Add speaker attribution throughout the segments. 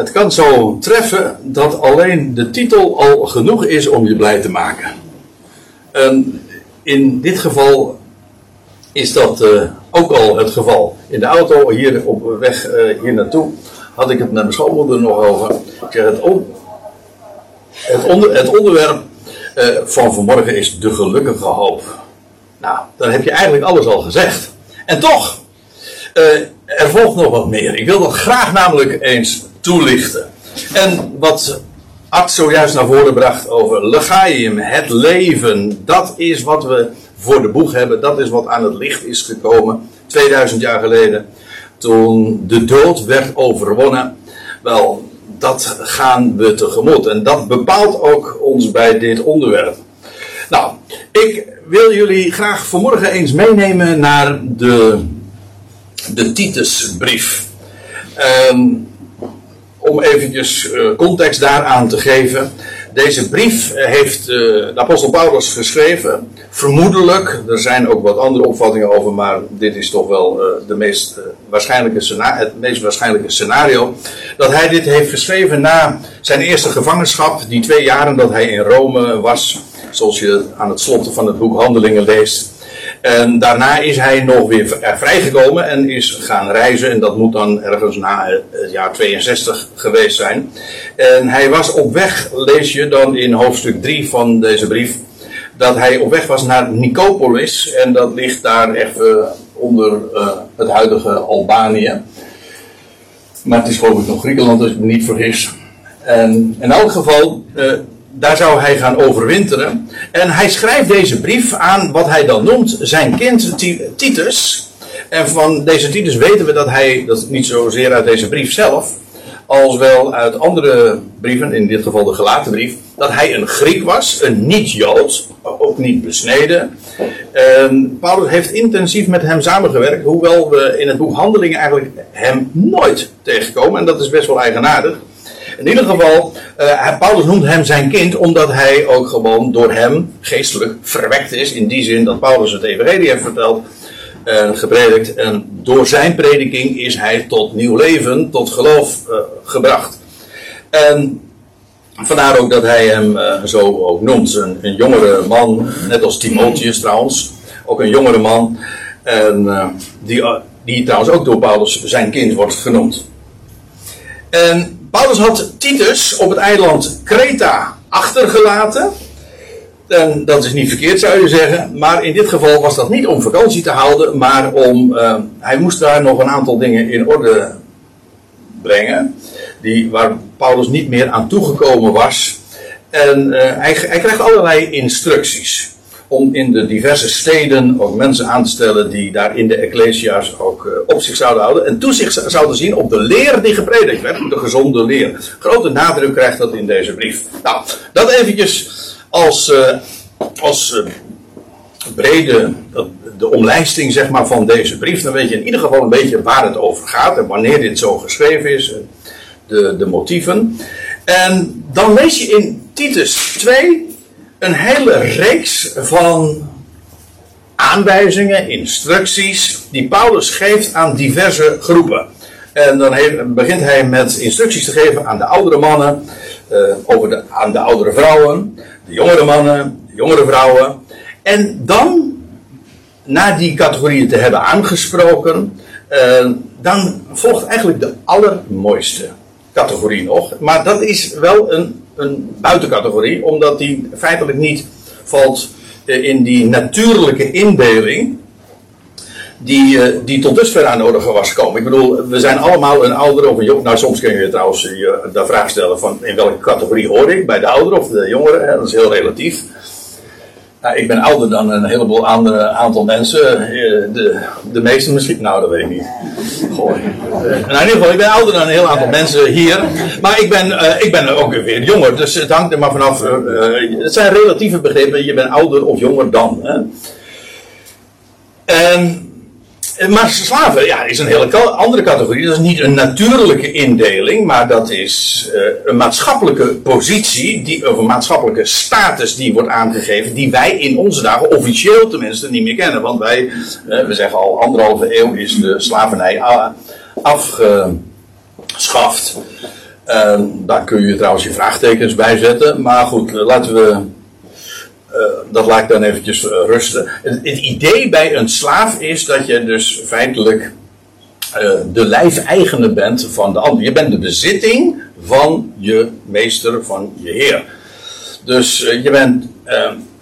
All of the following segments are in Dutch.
Speaker 1: Het kan zo treffen dat alleen de titel al genoeg is om je blij te maken. En in dit geval is dat uh, ook al het geval. In de auto hier op weg uh, hier naartoe had ik het met mijn schoonmoeder nog over. Het, het, het onderwerp uh, van vanmorgen is de gelukkige hoop. Nou, dan heb je eigenlijk alles al gezegd. En toch, er volgt nog wat meer. Ik wil dat graag namelijk eens toelichten. En wat Art zojuist naar voren bracht over Legaim, het leven, dat is wat we voor de boeg hebben. Dat is wat aan het licht is gekomen 2000 jaar geleden. Toen de dood werd overwonnen. Wel, dat gaan we tegemoet. En dat bepaalt ook ons bij dit onderwerp. Nou, ik wil jullie graag vanmorgen eens meenemen naar de, de Titusbrief. Um, om eventjes uh, context daaraan te geven. Deze brief heeft uh, de apostel Paulus geschreven. Vermoedelijk, er zijn ook wat andere opvattingen over, maar dit is toch wel de meest, waarschijnlijke het meest waarschijnlijke scenario. Dat hij dit heeft geschreven na zijn eerste gevangenschap, die twee jaren dat hij in Rome was. Zoals je aan het slot van het boek Handelingen leest. En daarna is hij nog weer vrijgekomen en is gaan reizen. En dat moet dan ergens na het jaar 62 geweest zijn. En hij was op weg, lees je dan in hoofdstuk 3 van deze brief, dat hij op weg was naar Nicopolis. En dat ligt daar even onder uh, het huidige Albanië. Maar het is geloof ik nog Griekenland, als ik me niet vergis. En in elk geval, uh, daar zou hij gaan overwinteren. En hij schrijft deze brief aan wat hij dan noemt zijn kind Titus. En van deze Titus weten we dat hij, dat niet zozeer uit deze brief zelf, als wel uit andere brieven, in dit geval de gelaten brief, dat hij een Griek was, een niet-Jood, ook niet besneden. En Paulus heeft intensief met hem samengewerkt, hoewel we in het boek Handelingen eigenlijk hem nooit tegenkomen. En dat is best wel eigenaardig. In ieder geval, uh, Paulus noemt hem zijn kind omdat hij ook gewoon door hem geestelijk verwekt is. In die zin dat Paulus het evangelie heeft verteld en gepredikt. En door zijn prediking is hij tot nieuw leven, tot geloof uh, gebracht. En vandaar ook dat hij hem uh, zo ook noemt. Een, een, jongere man, net als Timotheus trouwens. Ook een jongere man. En die, die trouwens ook door Paulus zijn kind wordt genoemd. En Paulus had Titus op het eiland Kreta achtergelaten. En dat is niet verkeerd zou je zeggen. Maar in dit geval was dat niet om vakantie te houden. Maar om. Uh, hij moest daar nog een aantal dingen in orde brengen. Die, waar Paulus niet meer aan toegekomen was. En uh, hij, hij krijgt allerlei instructies om in de diverse steden ook mensen aan te stellen die daar in de Ecclesia's ook uh, op zich zouden houden. En toezicht zouden zien op de leer die gepredikt werd, de gezonde leer. Grote nadruk krijgt dat in deze brief. Nou, dat eventjes als, uh, als uh, brede, de omlijsting zeg maar van deze brief. Dan weet je in ieder geval een beetje waar het over gaat en wanneer dit zo geschreven is. De, de motieven. En dan lees je in Titus 2 een hele reeks van aanwijzingen, instructies, die Paulus geeft aan diverse groepen. En dan heeft, begint hij met instructies te geven aan de oudere mannen, uh, over de, aan de oudere vrouwen, de jongere mannen, de jongere vrouwen. En dan, na die categorieën te hebben aangesproken, uh, dan volgt eigenlijk de allermooiste categorie nog. Maar dat is wel een een buitencategorie, omdat die feitelijk niet valt eh, in die natuurlijke indeling die, eh, die tot dusver aan orde was gekomen. Ik bedoel, we zijn allemaal een ouder of een jong. Nou, soms kun je trouwens je de vraag stellen van in welke categorie hoor ik, bij de ouderen of de jongeren. Dat is heel relatief. Nou, ik ben ouder dan een heleboel andere aantal mensen. Eh, de, de meeste misschien. Nou, dat weet ik niet. Goh. Nou, in ieder geval, ik ben ouder dan een heel aantal mensen hier. Maar ik ben, uh, ik ben ook weer jonger. Dus het hangt er maar vanaf. Het zijn relatieve begrippen. Je bent ouder of jonger dan. Hè. En maar slaven ja, is een hele andere categorie. Dat is niet een natuurlijke indeling, maar dat is uh, een maatschappelijke positie, die, of een maatschappelijke status die wordt aangegeven, die wij in onze dagen officieel tenminste niet meer kennen. Want wij, uh, we zeggen al anderhalve eeuw is de slavernij afgeschaft. En daar kun je trouwens je vraagtekens bij zetten. Maar goed, laten we. Uh, dat laat ik dan eventjes rusten. Het, idee bij een slaaf is dat je dus feitelijk uh, de lijfeigene bent van de ander. Je bent de bezitting van je meester, van je heer. Dus je bent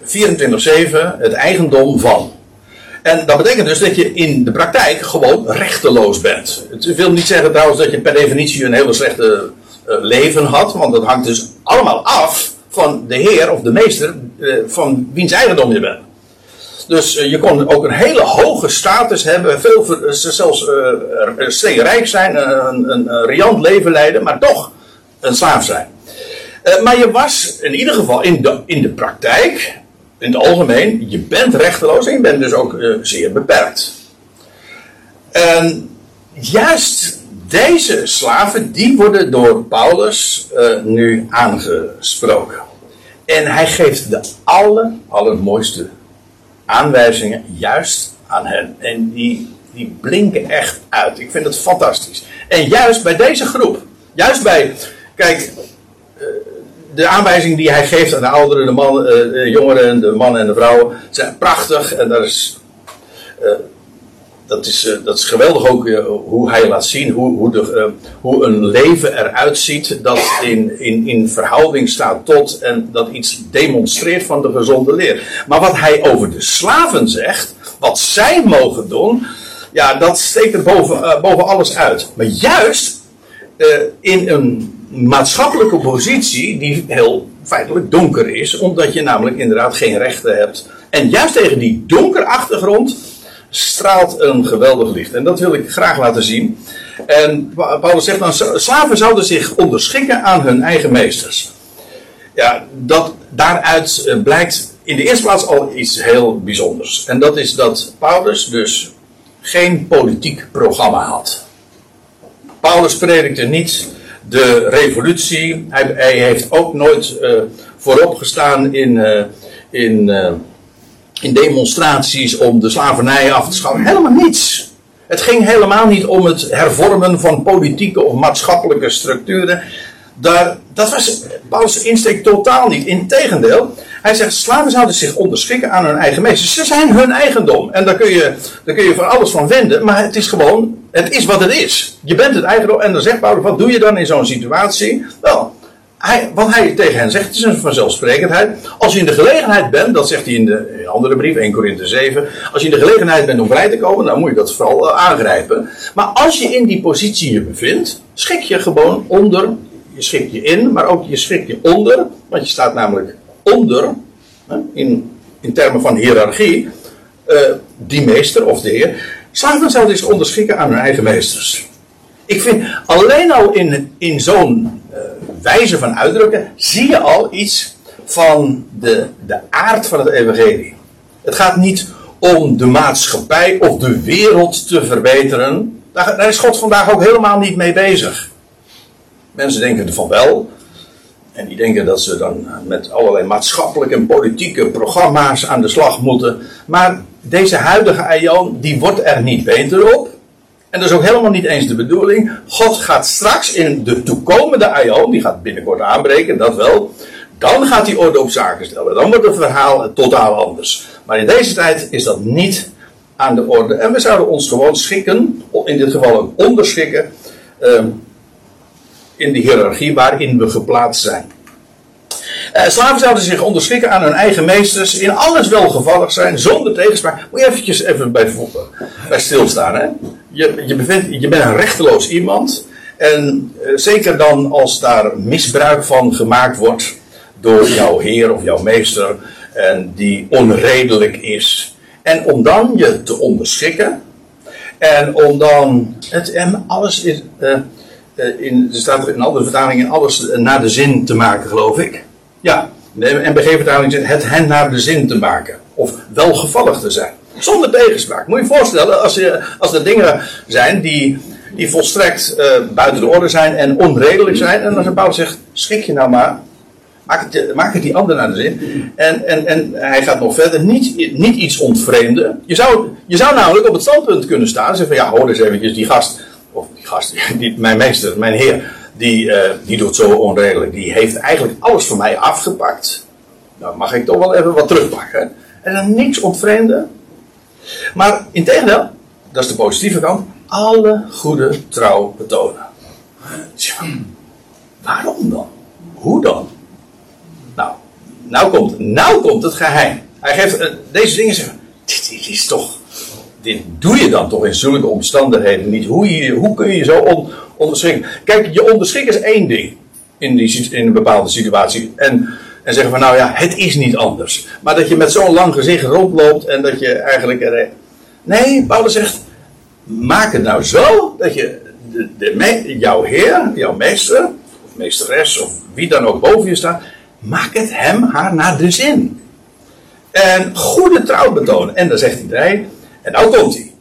Speaker 1: 24-7 het eigendom van. En dat betekent dus dat je in de praktijk gewoon rechteloos bent. Het wil niet zeggen trouwens dat je per definitie een hele slechte leven had, want dat hangt dus allemaal af van de heer of de meester uh, van wiens eigendom je bent. Dus uh, je kon ook een hele hoge status hebben, veel, zelfs uh, rijk zijn, een, een, riant leven leiden, maar toch een slaaf zijn. maar je was in ieder geval in de, in de praktijk in het algemeen, je bent rechteloos en je bent dus ook zeer beperkt. En juist deze slaven, die worden door Paulus nu aangesproken. En hij geeft de aller, allermooiste aanwijzingen juist aan hen. En die, die blinken echt uit. Ik vind het fantastisch. En juist bij deze groep, juist bij, kijk, de aanwijzingen die hij geeft aan de ouderen, uh, de jongeren, de mannen en de vrouwen, zijn prachtig. En dat is, uh, dat is, uh, dat is geweldig ook hoe hij laat zien hoe, hoe, de, hoe een leven eruit ziet dat in, in, in verhouding staat tot en dat iets demonstreert van de gezonde leer. Maar wat hij over de slaven zegt, wat zij mogen doen, ja, dat steekt er boven, boven alles uit. Maar juist in een maatschappelijke positie die heel feitelijk donker is, omdat je namelijk inderdaad geen rechten hebt. En juist tegen die donkere achtergrond straalt een geweldig licht. En dat wil ik graag laten zien. En Paulus zegt dan, slaven zouden zich onderschikken aan hun eigen meesters. Ja, dat, daaruit eh, blijkt in de eerste plaats al iets heel bijzonders. En dat is dat Paulus dus geen politiek programma had. Paulus predikte niet de revolutie. Hij, hij heeft ook nooit uh, voorop gestaan in, uh, in, in demonstraties om de slavernij af te schaffen. Helemaal niets. Het ging helemaal niet om het hervormen van politieke of maatschappelijke structuren. Daar, dat was Paulus' insteek totaal niet. Integendeel, hij zegt, slaven zouden zich onderschikken aan hun eigen meesters. Ze zijn hun eigendom. En daar kun je, daar kun je van alles van wenden. Maar het is gewoon, het is wat het is. Je bent het eigendom. En dan zegt Paulus, wat doe je dan in zo'n situatie? Wel, hij, wat hij tegen hen zegt, is een vanzelfsprekendheid. Als je in de gelegenheid bent, dat zegt hij in de andere brief, 1 Korinthe 7. Als je in de gelegenheid bent om vrij te komen, dan moet je dat vooral uh, aangrijpen. Maar als je in die positie je bevindt, schik je gewoon onder. Je schik je in, maar ook je schik je onder. Want je staat namelijk onder, in, in termen van hiërarchie, uh, die meester of de heer. Slaven zouden zich onderschikken aan hun eigen meesters. Ik vind alleen al in, in zo'n wijze van uitdrukken zie je al iets van de, de aard van het evangelie. Het gaat niet om de maatschappij of de wereld te verbeteren. Daar, daar is God vandaag ook helemaal niet mee bezig. Mensen denken ervan wel, en die denken dat ze dan met allerlei maatschappelijke en politieke programma's aan de slag moeten. Maar deze huidige aion, die wordt er niet beter op. En dat is ook helemaal niet eens de bedoeling. God gaat straks in de toekomende aion, die gaat binnenkort aanbreken, dat wel. Dan gaat hij orde op zaken stellen. Dan wordt het verhaal totaal anders. Maar in deze tijd is dat niet aan de orde. En we zouden ons gewoon schikken, in dit geval ook onderschikken. Uh, in de hiërarchie waarin we geplaatst zijn. Uh, slaven zouden zich onderschikken aan hun eigen meesters, in alles welgevallig zijn, zonder tegenspraak. Moet je eventjes even bij, stilstaan. Hè? Je, je, bevindt, je bent een rechteloos iemand. En uh, zeker dan als daar misbruik van gemaakt wordt door jouw heer of jouw meester, en die onredelijk is. En om dan je te onderschikken, en om dan het, en alles is. Eh, in, er staat in andere vertalingen alles naar de zin te maken, geloof ik. Ja, de NBG-vertaling zegt het hen naar de zin te maken. Of welgevallig te zijn. Zonder tegenspraak. Moet je je voorstellen, als, je, als er dingen zijn die, die volstrekt uh, buiten de orde zijn en onredelijk zijn. En als een Paulus zegt, schik je nou maar. Maak het, maak het die ander naar de zin. En, en, en hij gaat nog verder. Niet, niet iets ontvreemden. Je zou, je zou namelijk op het standpunt kunnen staan. En zeggen van ja, hoor eens eventjes, die gast of die gast, mijn meester, mijn heer, die, uh, die doet zo onredelijk. Die heeft eigenlijk alles van mij afgepakt. Nou mag ik toch wel even wat terugpakken. En dan niks ontvreemden. Maar in tegendeel, dat is de positieve kant, alle goede trouw betonen. Tja, waarom dan? Hoe dan? Nou, nou komt, nou komt het geheim. Hij geeft uh, deze dingen zeggen. Dit, is toch. Dit doe je dan toch in zulke omstandigheden niet? Hoe, hoe kun je zo on, onderschikken? Kijk, je onderschikken is één ding in, in een bepaalde situatie. En, en zeggen van nou ja, het is niet anders. Maar dat je met zo'n lang gezicht rondloopt en dat je eigenlijk. Er, nee, Paulus zegt. Maak het nou zo dat je de, de, jouw heer, jouw meester, of meesteres, of wie dan ook boven je staat, maak het hem, haar naar de zin. En goede trouw betonen. En dan zegt hij, en nou komt hij.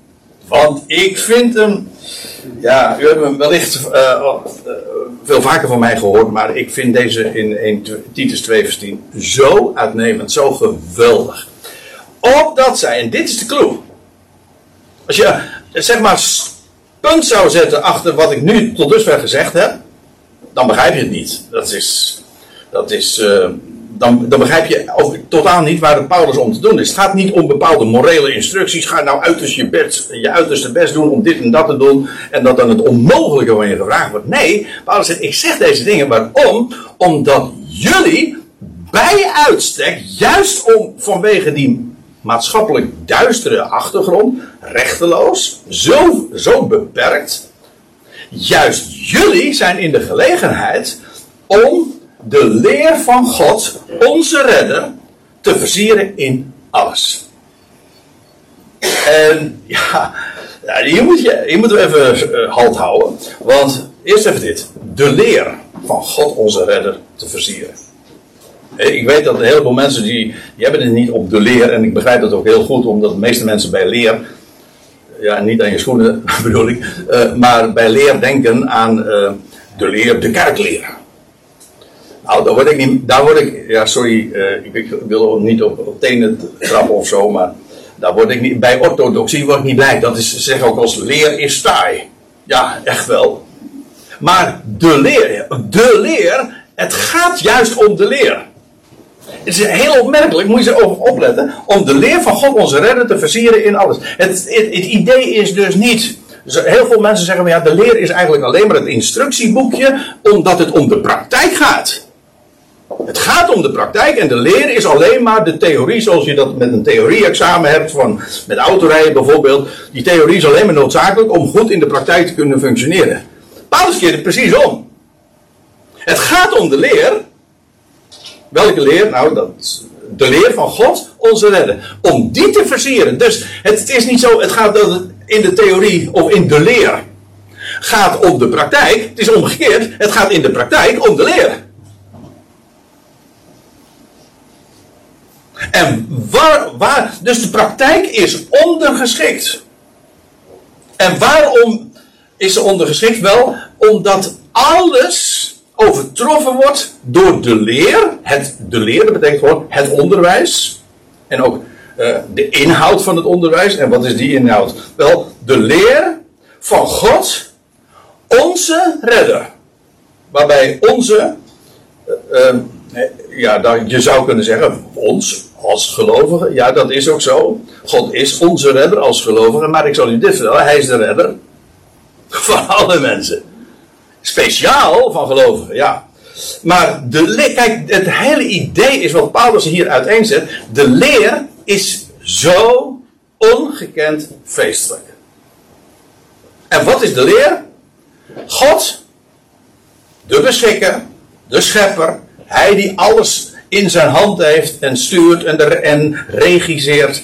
Speaker 1: Want ik vind hem, ja, u hebt hem wellicht uh, veel vaker van mij gehoord, maar ik vind deze in 1 Titus 2 vers 10 zo uitnemend, zo geweldig. Opdat zij, en dit is de clue. Als je, zeg maar, punt zou zetten achter wat ik nu tot dusver gezegd heb, dan begrijp je het niet. Dat is, dat is, uh, dan, dan begrijp je ook totaal niet waar de Paulus om te doen is. Het gaat niet om bepaalde morele instructies. Ga nou uiterst je, best, je uiterste best doen om dit en dat te doen. En dat dan het onmogelijke van je gevraagd wordt. Nee, Paulus zegt, ik zeg deze dingen. Waarom? Omdat jullie bij uitstek, juist om, vanwege die maatschappelijk duistere achtergrond, rechteloos, zo, zo beperkt. Juist jullie zijn in de gelegenheid om de leer van God, onze redder, te versieren in alles. En ja, hier moet je, hier moeten we even uh, halt houden. Want eerst even dit. De leer van God, onze redder, te versieren. Eh, ik weet dat een heleboel mensen die, die hebben het niet op de leer. En ik begrijp dat ook heel goed, omdat de meeste mensen bij leer. Ja, niet aan je schoenen bedoel ik. Uh, maar bij leer denken aan de leer, de kerkleer. Nou, daar word ik niet. Daar word ik. Ja, sorry. Uh, ik, wil niet op, op tenen trappen of zo. Maar daar word ik niet. Bij orthodoxie word ik niet blij. Dat is, zeg ook als leer is taai. Ja, echt wel. Maar de leer. De leer. Het gaat juist om de leer. Het is heel opmerkelijk, moet je erover opletten, om de leer van God onze redder te versieren in alles. Het, het, het idee is dus niet. Heel veel mensen zeggen, ja, de leer is eigenlijk alleen maar het instructieboekje, omdat het om de praktijk gaat. Het gaat om de praktijk en de leer is alleen maar de theorie, zoals je dat met een theorie-examen hebt, van, met autorijden bijvoorbeeld. Die theorie is alleen maar noodzakelijk om goed in de praktijk te kunnen functioneren. Paulus keert het precies om. Het gaat om de leer. Welke leer? Nou, dat, de leer van God, onze redder. Om die te versieren. Dus het, is niet zo, het gaat in de theorie of in de leer gaat om de praktijk. Het is omgekeerd. Het gaat in de praktijk om de leer. En waar, waar, dus de praktijk is ondergeschikt. En waarom is ze ondergeschikt? Wel, omdat alles overtroffen wordt door de leer. Het, de leer, dat betekent gewoon het onderwijs. En ook uh, de inhoud van het onderwijs. En wat is die inhoud? Wel, de leer van God, onze redder. Waarbij onze, uh, uh, ja, dan, je zou kunnen zeggen, ons, als gelovigen. Ja, dat is ook zo. God is onze redder als gelovigen. Maar ik zal u dit vertellen: Hij is de redder van alle mensen. Speciaal van gelovigen, ja. Maar de leer, kijk, het hele idee is wat Paulus hier uiteenzet. De leer is zo ongekend feestelijk. En wat is de leer? God, de beschikker, de schepper, hij die alles in zijn hand heeft en stuurt en, en regisseert.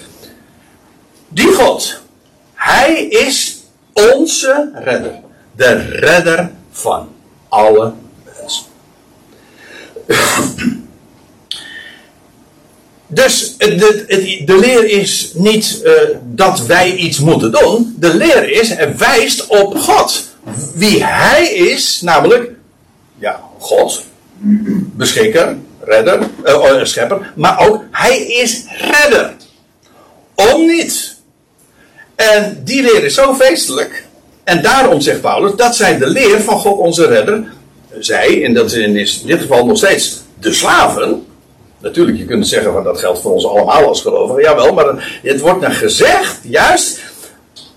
Speaker 1: Die God, hij is onze redder. De redder van alle mensen. Dus de, de, leer is niet uh, dat wij iets moeten doen. De leer is, het wijst op God. Wie Hij is, namelijk, ja, God, beschikker, redder, uh, schepper, maar ook hij is redder. Om niet. En die leer is zo feestelijk. En daarom zegt Paulus, dat zij de leer van God onze redder zij, en dat is in dit geval nog steeds de slaven. Natuurlijk, je kunt zeggen van dat geldt voor ons allemaal als gelovigen. Jawel, maar het wordt dan gezegd, juist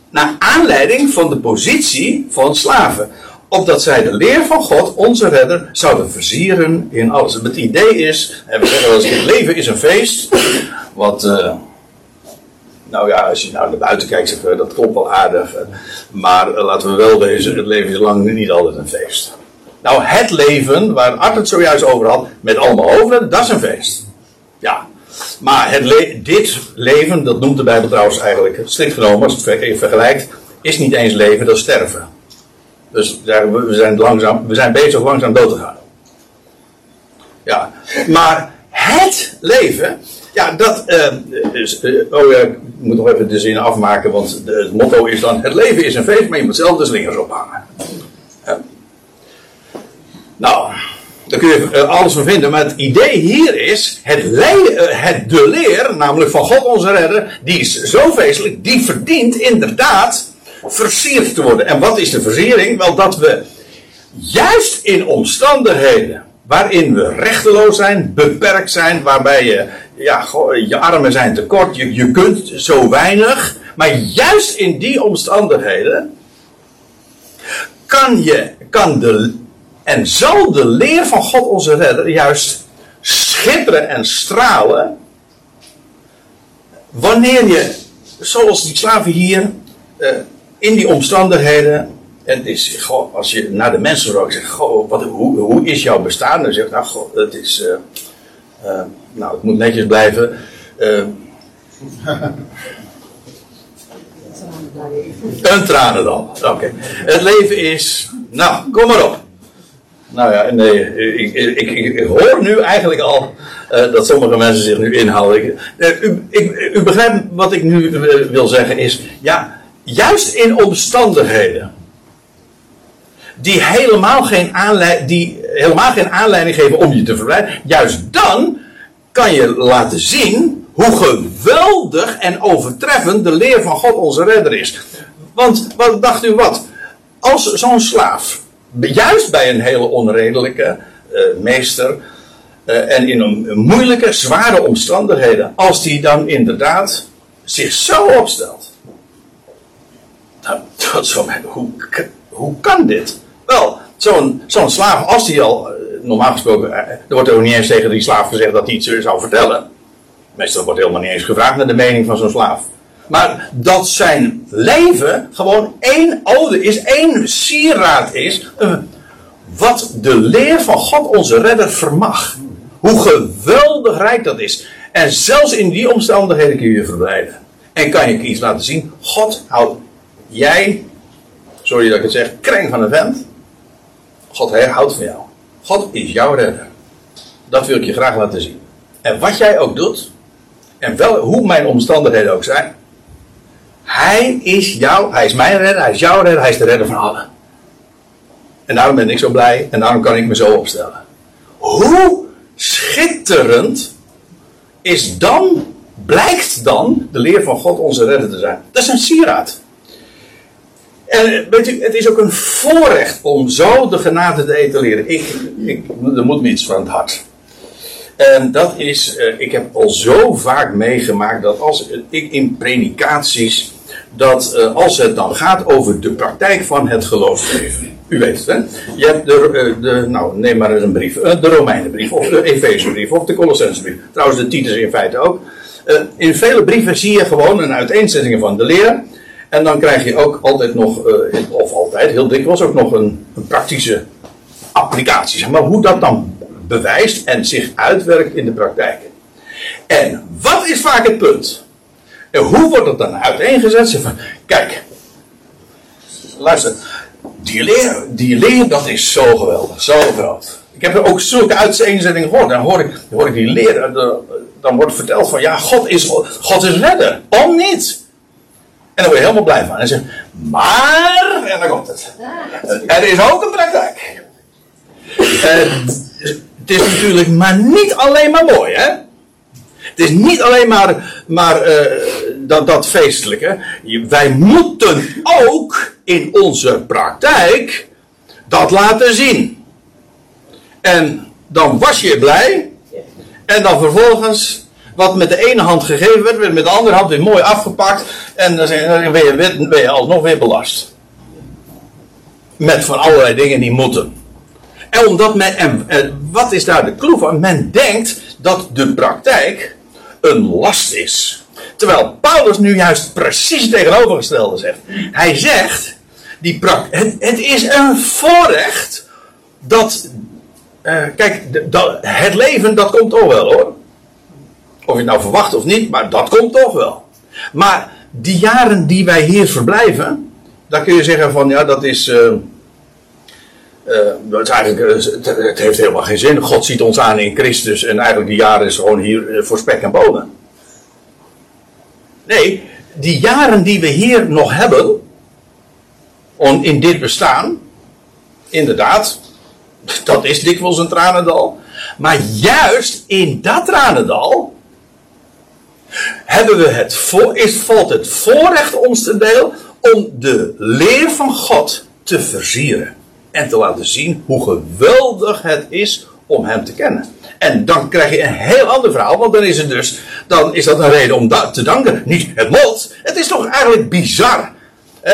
Speaker 1: naar aanleiding van de positie van slaven. Opdat zij de leer van God, onze redder, zouden versieren in alles. Het idee is, en we zeggen wel het leven is een feest. Wat, uh, nou ja, als je nou naar buiten kijkt, zeg dat klopt wel aardig. Maar uh, laten we wel wezen, het leven is lang niet altijd een feest. Nou, het leven, waar Art het zojuist over had, met allemaal hoofden, dat is een feest. Ja. Maar het dit leven, dat noemt de Bijbel trouwens eigenlijk, strikt genomen, als het vergelijkt, is niet eens leven, dat sterven. Dus we zijn, langzaam, we zijn bezig langzaam dood te gaan. Ja, maar het leven, ja, dat. Uh, is, uh, oh ja, ik moet nog even de zin afmaken, want het motto is dan: het leven is een feest, maar je moet zelf de slingers ophangen. Nou, daar kun je eh, alles van vinden, maar het idee hier is: het, het de leer, namelijk van God onze redder, die is zo feestelijk, die verdient inderdaad versierd te worden. En wat is de versiering? Wel dat we juist in omstandigheden waarin we rechteloos zijn, beperkt zijn, waarbij je, ja, je armen zijn tekort, je, je kunt zo weinig, maar juist in die omstandigheden kan je, kan de, en zal de leer van God onze redder juist schitteren en stralen, wanneer je, zoals die slaven hier, uh, in die omstandigheden. En het is, goh, als je naar de mensen roept, zegt, goh, wat, hoe, is jouw bestaan? Dan zegt, nou, het is, uh, uh, nou, het moet netjes blijven. Uh, een tranen dan. Oké. Het leven is, nou, kom maar op. Nou ja, nee, ik, ik, ik, ik hoor nu eigenlijk al dat sommige mensen zich nu inhouden. U, u, begrijpt wat ik nu wil zeggen is, ja, juist in omstandigheden die helemaal geen, aanleiding, die helemaal geen aanleiding geven om je te verblijden, juist dan kan je laten zien hoe geweldig en overtreffend de leer van God onze redder is. Want wat dacht u wat? Als zo'n slaaf, juist bij een hele onredelijke uh, meester, uh, en in een moeilijke, zware omstandigheden, als die dan inderdaad zich zo opstelt nou, hoe, hoe kan dit? Wel, zo'n zo'n slaaf, als hij al, eh, normaal gesproken, eh, er wordt ook niet eens tegen die slaaf gezegd dat hij iets zou vertellen. Meestal wordt helemaal niet eens gevraagd naar de mening van zo'n slaaf. Maar dat zijn leven gewoon één ode is, één sieraad is. Uh, wat de leer van God onze redder vermag. Hoe geweldig rijk dat is. En zelfs in die omstandigheden kun je je verblijden. En kan je iets laten zien. God houdt jij, sorry dat ik het zeg, kreng van een vent. God houdt van jou. God is jouw redder. Dat wil ik je graag laten zien. En wat jij ook doet, en wel, hoe mijn omstandigheden ook zijn, hij is jou, hij is mijn redder, hij is jouw redder, hij is de redder van allen. En daarom ben ik zo blij en daarom kan ik me zo opstellen. Hoe schitterend is dan, blijkt dan de leer van God onze redder te zijn. Dat is een sieraad. En weet u, het is ook een voorrecht om zo de genade te etaleren. Ik, ik, er moet me iets van het hart. En dat is, uh, ik heb al zo vaak meegemaakt dat als ik in predikaties, dat uh, als het dan gaat over de praktijk van het geloofsleven. U weet het, hè? Je hebt de, de nou neem maar eens een brief, de Romeinenbrief, of de Efezebrief, of de Colossensebrief. Trouwens, de Titus in feite ook. in vele brieven zie je gewoon een uiteenzetting van de leer. En dan krijg je ook altijd nog, uh, of altijd, heel dikwijls ook nog een, een praktische applicatie. Maar hoe dat dan bewijst en zich uitwerkt in de praktijk. En wat is vaak het punt? En hoe wordt het dan uiteengezet? Zeg van, kijk, luister, die leer, die leer dat is zo geweldig, zo groot. Ik heb er ook zulke uiteenzettingen gehoord. Dan hoor ik, hoor ik die leer, dan wordt verteld van ja, God is, God is redder. Om niet. En daar word je helemaal blij van. En zegt, maar, en dan komt het. Er is ook een praktijk. het is natuurlijk maar niet alleen maar mooi, hè? Het is niet alleen maar, maar uh, dat, dat feestelijke. Wij moeten ook in onze praktijk dat laten zien. En dan was je blij. En dan vervolgens, wat met de ene hand gegeven werd, werd met de andere hand weer mooi afgepakt. En dan ben je, ben je alsnog weer belast. Met van allerlei dingen die moeten. En omdat men, en wat is daar de clue van? Men denkt dat de praktijk een last is. Terwijl Paulus nu juist precies tegenovergestelde zegt. Hij zegt, die het, het is een voorrecht dat. Uh, kijk, het leven dat komt toch wel hoor. Of je het nou verwacht of niet, maar dat komt toch wel. Maar die jaren die wij hier verblijven, dan kun je zeggen van ja, dat is. Uh, uh, dat is eigenlijk, het heeft helemaal geen zin. God ziet ons aan in Christus en eigenlijk die jaren is gewoon hier voor spek en bonen. Nee, die jaren die we hier nog hebben, in dit bestaan, inderdaad, dat is dikwijls een tranendal. Maar juist in dat tranendal hebben we het voor, is, valt het voorrecht ons te deel om de leer van God te versieren. En te laten zien hoe geweldig het is om hem te kennen. En dan krijg je een heel ander verhaal, want dan is het dus, dan is dat een reden om te danken. Niet het lot. Het is toch eigenlijk bizar.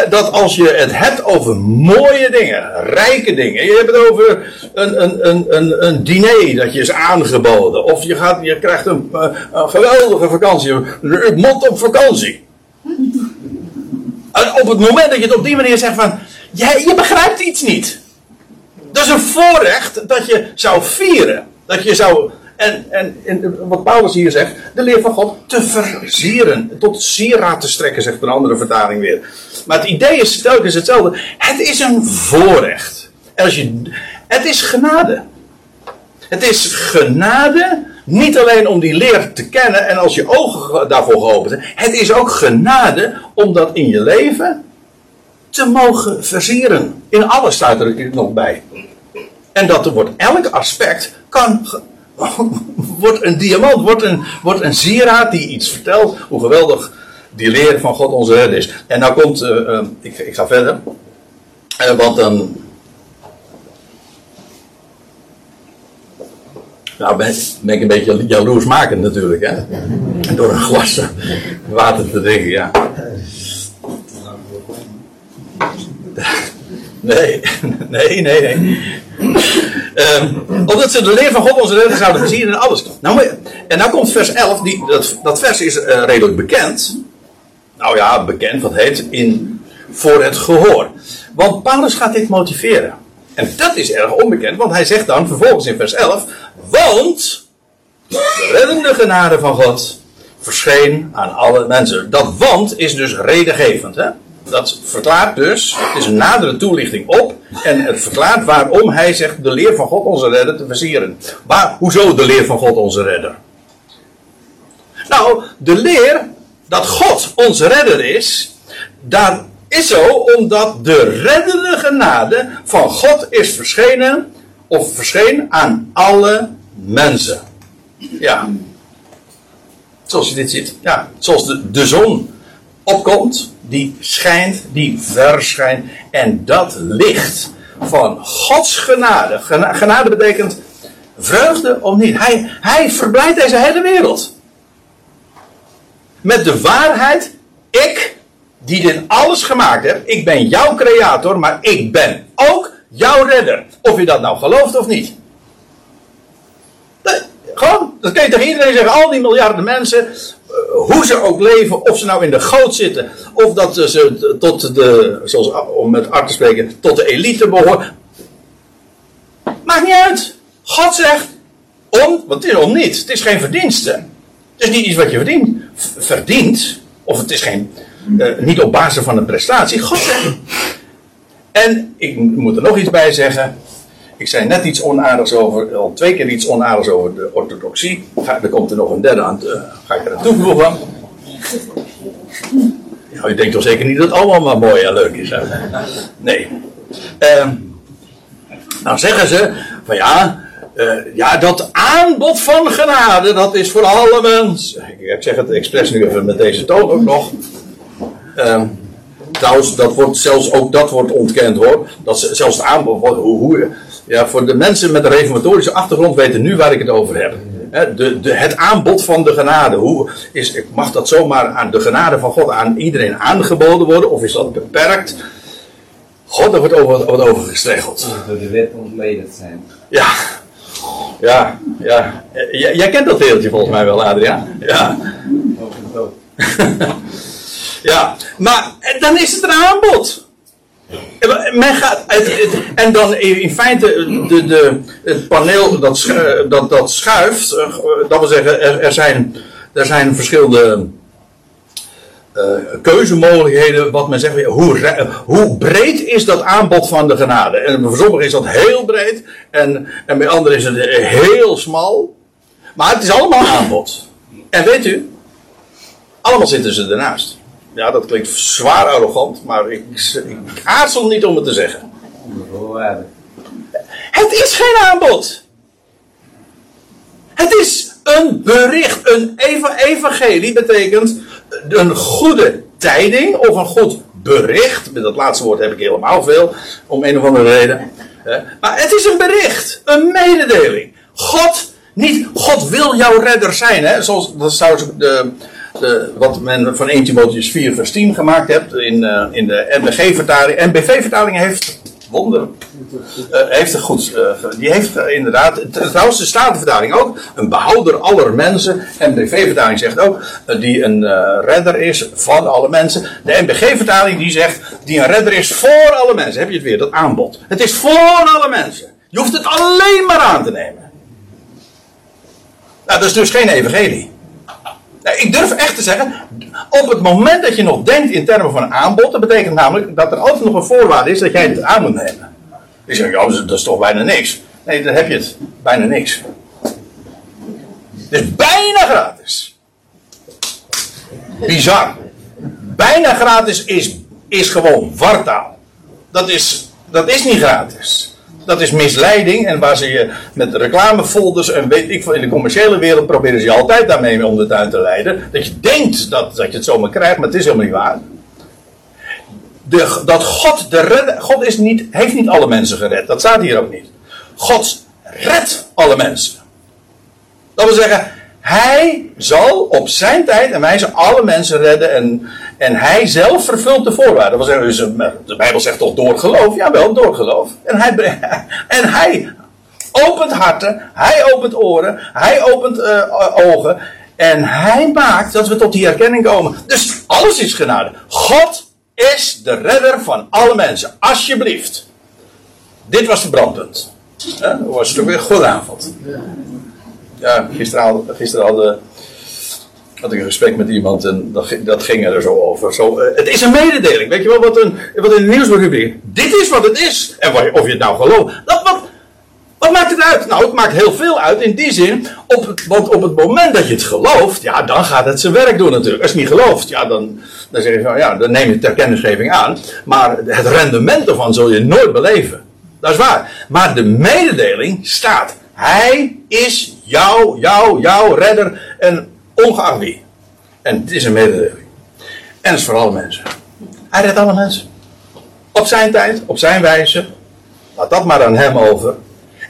Speaker 1: Dat als je het hebt over mooie dingen, rijke dingen, je hebt het over een, een, een, een, een diner dat je is aangeboden, of je, gaat, je krijgt een, eh, geweldige vakantie, mot op vakantie. Op het moment dat je het op die manier zegt van, jij, je begrijpt iets niet. Dat is een voorrecht dat je zou vieren. Dat je zou, en, en, wat Paulus hier zegt, de leer van God te versieren. Tot sieraad te strekken, zegt een andere vertaling weer. Maar het idee is telkens hetzelfde. Het is een voorrecht. Als je, het is genade. Het is genade, niet alleen om die leer te kennen en als je ogen daarvoor geopend zijn. Het is ook genade om dat in je leven te mogen versieren. In alles staat er nog bij. En dat er wordt elk aspect kan, wordt een diamant, wordt een, wordt een sieraad die iets vertelt hoe geweldig die leer van God onze redder is. En nou komt, uh, ik, ik, ga verder, uh, want dan. Nou ben, ben, ik een beetje jaloersmakend natuurlijk, hè. Door een glas water te drinken, ja. Nee, nee, nee, nee. Um, omdat ze de leer van God onze redder zouden zien en alles. Nou, en nou komt vers 11, die, dat, dat vers is uh, redelijk bekend. Nou ja, bekend, wat heet, in, voor het gehoor. Want Paulus gaat dit motiveren. En dat is erg onbekend, want hij zegt dan vervolgens in vers 11: Want de reddende genade van God verscheen aan alle mensen. Dat want is dus redengevend. Hè? Dat verklaart dus, het is een nadere toelichting op, en het verklaart waarom hij zegt de leer van God onze redder te versieren. Maar hoezo de leer van God onze redder? Nou, de leer dat God onze redder is, dat is zo omdat de reddende genade van God is verschenen, of verscheen aan alle mensen. Ja. Zoals je dit ziet. Ja, zoals de, de zon opkomt die schijnt, die verschijnt. En dat licht van Gods genade. Genade betekent vreugde of niet. Hij, hij verblijdt deze hele wereld. Met de waarheid, ik, die dit alles gemaakt heb, ik ben jouw creator, maar ik ben ook jouw redder. Of je dat nou gelooft of niet. gewoon, dat kun je tegen iedereen zeggen, al die miljarden mensen, hoe ze ook leven, of ze nou in de goot zitten, of dat ze tot de, zoals om met Art te spreken, tot de elite behoren. Maakt niet uit. God zegt, om, want het is om niet. Het is geen verdienste. Het is niet iets wat je verdient. verdient, of het is geen, uh, niet op basis van een prestatie. God zegt. En ik moet er nog iets bij zeggen. Ik zei net iets onaardigs over, al twee keer iets onaardigs over de orthodoxie. Er komt er nog een derde aan, uh, ga ik er aan toevoegen. Nou, je denkt toch zeker niet dat het allemaal maar mooi en leuk is. Hè? Nee. Uh, nou zeggen ze van ja, uh, ja, dat aanbod van genade, dat is voor alle mensen. Ik zeg het expres nu even met deze toon ook nog. Uh, trouwens, dat wordt zelfs ook dat wordt ontkend hoor. Dat zelfs het aanbod hoe, hoe, Ja, voor de mensen met een reformatorische achtergrond weten nu waar ik het over heb. De, de, het aanbod van de genade. Hoe is, mag dat zomaar aan de genade van God aan iedereen aangeboden worden? Of is dat beperkt? God, daar wordt over, wordt over gestregeld.
Speaker 2: door de wet ontledigd zijn.
Speaker 1: Ja, ja, ja. J- jij kent dat wereldje volgens mij wel, Adriaan. Ja. Ja, maar en dan is het een aanbod. En Men gaat, en dan in feite de, de, het paneel dat, schu- dat, dat schuift. eh, Dat wil zeggen, er, er, zijn, er zijn verschillende eh, keuzemogelijkheden. Wat men zegt, hoe, hoe breed is dat aanbod van de genade? En voor sommigen is dat heel breed. En, en bij anderen is het heel smal. Maar het is allemaal aanbod. En weet u, allemaal zitten ze ernaast. Ja, dat klinkt zwaar arrogant, maar ik, ik aarzel niet om het te zeggen. Het is geen aanbod. Het is een bericht. Een eva- evangelie betekent een goede tijding of een goed bericht. Met dat laatste woord heb ik helemaal veel, om een of andere reden. Maar het is een bericht, een mededeling. God, niet God wil jouw redder zijn. Hè? Zoals dat trouwens de, de, wat men van 1 Timotheus 4 vers 10 gemaakt hebt in, eh, in de NBG-vertaling. NBV-vertaling heeft wonder. eh, heeft het goed. eh, die heeft eh, inderdaad. Trouwens, de Statenvertaling ook. Een behouder aller mensen. NBV-vertaling zegt ook. eh, die een eh, redder is van alle mensen. De NBG-vertaling die zegt. Die een redder is voor alle mensen. Heb je het weer, dat aanbod. Het is voor alle mensen. Je hoeft het alleen maar aan te nemen. Nou, dat is dus geen evangelie. Ik durf echt te zeggen, op het moment dat je nog denkt in termen van aanbod, dat betekent namelijk dat er altijd nog een voorwaarde is dat jij het aan moet nemen. Ik zeg, ja, dat is toch bijna niks. Nee, dan heb je het. Bijna niks. Het is bijna gratis. Bizar. Bijna gratis is, is gewoon wartaal. Dat is, dat is niet gratis. Dat is misleiding en waar ze je met reclamefolders en weet ik veel, in de commerciële wereld proberen ze je altijd daarmee om de tuin te leiden. Dat je denkt dat, dat je het zomaar krijgt, maar het is helemaal niet waar. De, dat God de redder, God is niet, heeft niet alle mensen gered, dat staat hier ook niet. God redt alle mensen. Dat wil zeggen, hij zal op zijn tijd en wijze alle mensen redden. En, en hij zelf vervult de voorwaarden. Dat zeggen, dus, eh, de Bijbel zegt toch door geloof? Jawel, door geloof. En hij, en hij opent harten, hij opent oren, hij opent eh, ogen. En hij maakt dat we tot die herkenning komen. Dus alles is genade. God is de redder van alle mensen. Alsjeblieft. Dit was het brandpunt. Dat was ook weer goedenavond. Ja, gisteren, had, gisteren hadden, had ik een gesprek met iemand en dat, dat ging er zo over. Zo, eh, het is een mededeling. Weet je wel wat, een, wat in de nieuwsrubriek? Dit is wat het is. En of je het nou gelooft. Dat, wat, wat maakt het uit? Nou, het maakt heel veel uit in die zin. Op want op het moment dat je het gelooft, ja, dan gaat het zijn werk doen natuurlijk. Als je het niet gelooft, ja, dan, dan zeg je van ja, dan neem je ter kennisgeving aan. Maar het rendement ervan zul je nooit beleven. Dat is waar. Maar de mededeling staat. Hij is jouw, jouw, jouw redder. En ongeacht wie. En het is een mededeling. En het is voor alle mensen. Hij redt alle mensen. Op zijn tijd, op zijn wijze. Laat dat maar aan hem over.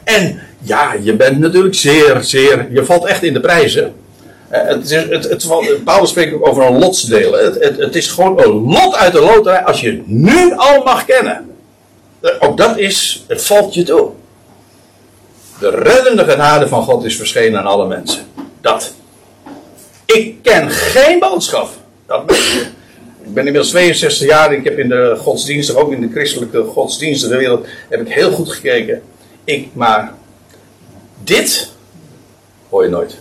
Speaker 1: En ja, je bent natuurlijk zeer, zeer. Je valt echt in de prijzen. Eh, Het is, het, het, valt- Paulus spreekt ook over een lotsdeel. Het, het, het is gewoon een lot uit de loterij als je het nu al mag kennen. Eh, Ook dat is, het valt je toe. De reddende genade van God is verschenen aan alle mensen. Dat. Ik ken geen boodschap. Dat ben ik. Ik ben inmiddels 62 jaar en ik heb in de godsdiensten, ook in de christelijke godsdienstige wereld, heb ik heel goed gekeken. Ik, maar dit hoor je nooit.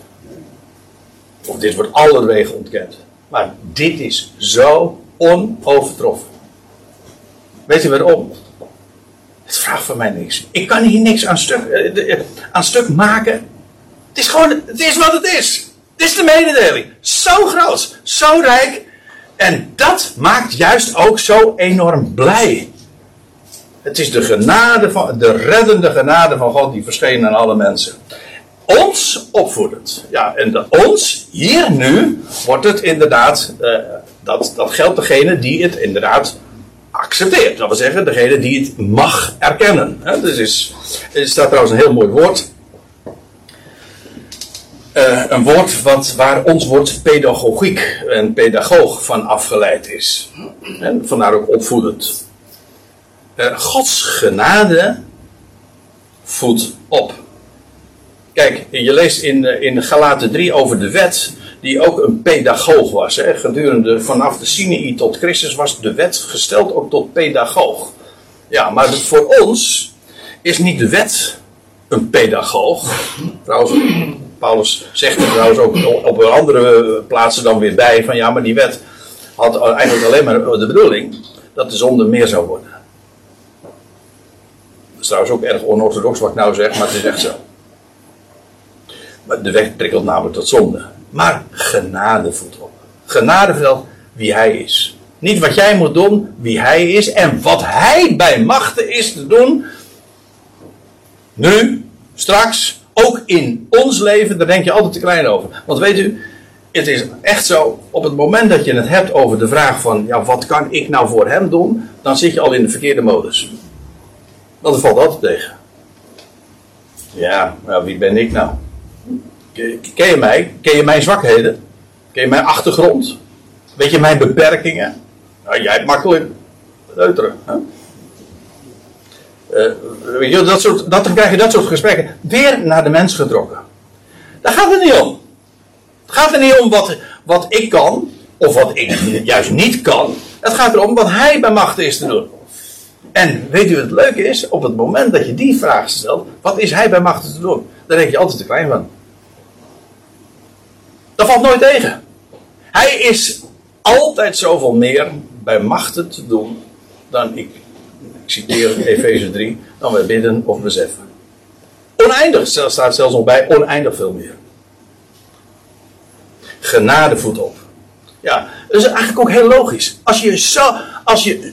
Speaker 1: Of dit wordt allerwegen ontkend. Maar dit is zo onovertroffen. Weet je waarom? Het vraagt van mij niks. Ik kan hier niks aan stuk, eh, eh, aan stuk maken. Het is gewoon, het is wat het is. Het is de mededeling. Zo groot, zo rijk. En dat maakt juist ook zo enorm blij. Het is de genade van, de reddende genade van God die verscheen aan alle mensen. Ons opvoedend. Ja, en ons, hier nu, wordt het inderdaad, eh, dat, dat geldt degene die het inderdaad accepteert. Dat wil zeggen, degene die het mag erkennen. Hè? Dus is, er staat trouwens een heel mooi woord. Eh, een woord wat, waar ons woord pedagogiek en pedagoog van afgeleid is. En vandaar ook opvoedend. Eh, Gods genade voedt op. Kijk, je leest in, eh, in Galaten 3 over de wet, die ook een pedagoog was. Hè. Gedurende vanaf de Sinai tot Christus was de wet gesteld ook tot pedagoog. Ja, maar voor ons is niet de wet een pedagoog. Trouwens, Paulus zegt er trouwens ook op andere plaatsen dan weer bij van ja, maar die wet had eigenlijk alleen maar de bedoeling dat de zonde meer zou worden. Dat is trouwens ook erg onorthodox wat ik nou zeg, maar het is echt zo. Maar de wet prikkelt namelijk tot zonde. Maar genade voedt op. Genade vertelt wie hij is. Niet wat jij moet doen, wie hij is en wat hij bij machten is te doen. Nu, straks, ook in ons leven, daar denk je altijd te klein over. Want weet u, het is echt zo, op het moment dat je het hebt over de vraag van, ja, wat kan ik nou voor hem doen, dan zit je al in de verkeerde modus. Dat valt altijd tegen. Ja, nou, wie ben ik nou? Ken je mij? Ken je mijn zwakheden? Ken je mijn achtergrond? Weet je mijn beperkingen? Nou, jij hebt makkelijk leuteren. Uh, dat soort, dat, dan krijg je dat soort gesprekken weer naar de mens getrokken. Daar gaat het niet om. Het gaat er niet om wat, wat ik kan, of wat ik juist niet kan. Het gaat erom wat hij bij macht is te doen. En weet u wat het leuke is? Op het moment dat je die vraag stelt, wat is hij bij macht te doen? Daar denk je altijd te klein van. Dat valt nooit tegen. Hij is altijd zoveel meer bij machten te doen dan ik. Ik citeer Efeze 3, dan we bidden of beseffen. Oneindig, staat zelfs nog bij, oneindig veel meer. Genade voet op. Ja, dat is eigenlijk ook heel logisch. Als je, zo, als je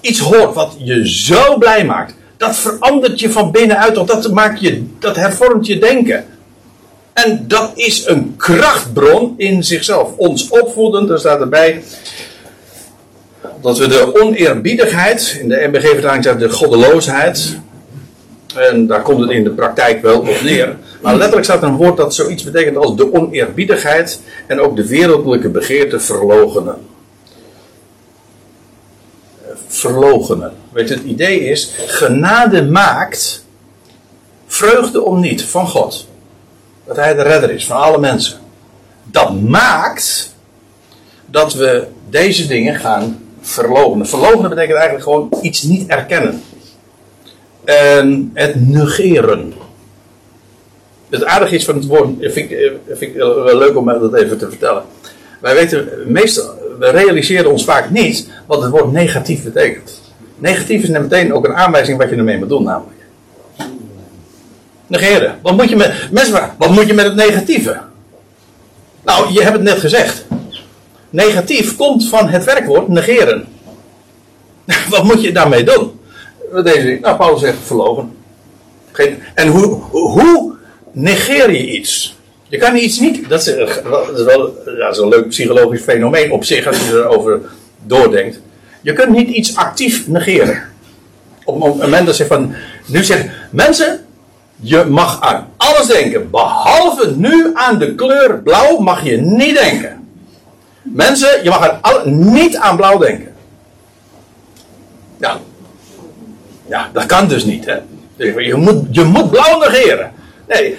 Speaker 1: iets hoort wat je zo blij maakt, dat verandert je van binnenuit, want dat, maakt je, dat hervormt je denken. En dat is een krachtbron in zichzelf. Ons opvoeden, daar staat erbij. Dat we de oneerbiedigheid, in de MBG-vertaling staat de goddeloosheid. En daar komt het in de praktijk wel op neer. Maar letterlijk staat een woord dat zoiets betekent als de oneerbiedigheid en ook de wereldlijke begeerte verlogenen. Verlogenen. Weet je, het idee is, genade maakt vreugde om niet van God dat hij de redder is van alle mensen. Dat maakt dat we deze dingen gaan verloochenen. Verloochenen betekent eigenlijk gewoon iets niet erkennen. En het negeren. Het aardige is van het woord, vind ik, vind ik wel leuk om dat even te vertellen. Wij weten, meestal, we realiseren ons vaak niet wat het woord negatief betekent. Negatief is meteen ook een aanwijzing wat je ermee moet doen namelijk negeren. Wat moet je met, mensen wat moet je met het negatieve? Nou, je hebt het net gezegd. Negatief komt van het werkwoord negeren. wat moet je daarmee doen? Deze, nou, Paulus zegt verlogen. En hoe, hoe negeer je iets? Je kan iets niet. Dat is, dat is wel dat is een leuk psychologisch fenomeen op zich als je erover doordenkt. Je kunt niet iets actief negeren. Op het moment dat ze van. Nu zeggen mensen, je mag aan alles denken, behalve nu aan de kleur blauw mag je niet denken. Mensen, je mag aan alle, niet aan blauw denken. Ja. Ja, dat kan dus niet. Hè? Je, moet, je moet blauw negeren. Nee,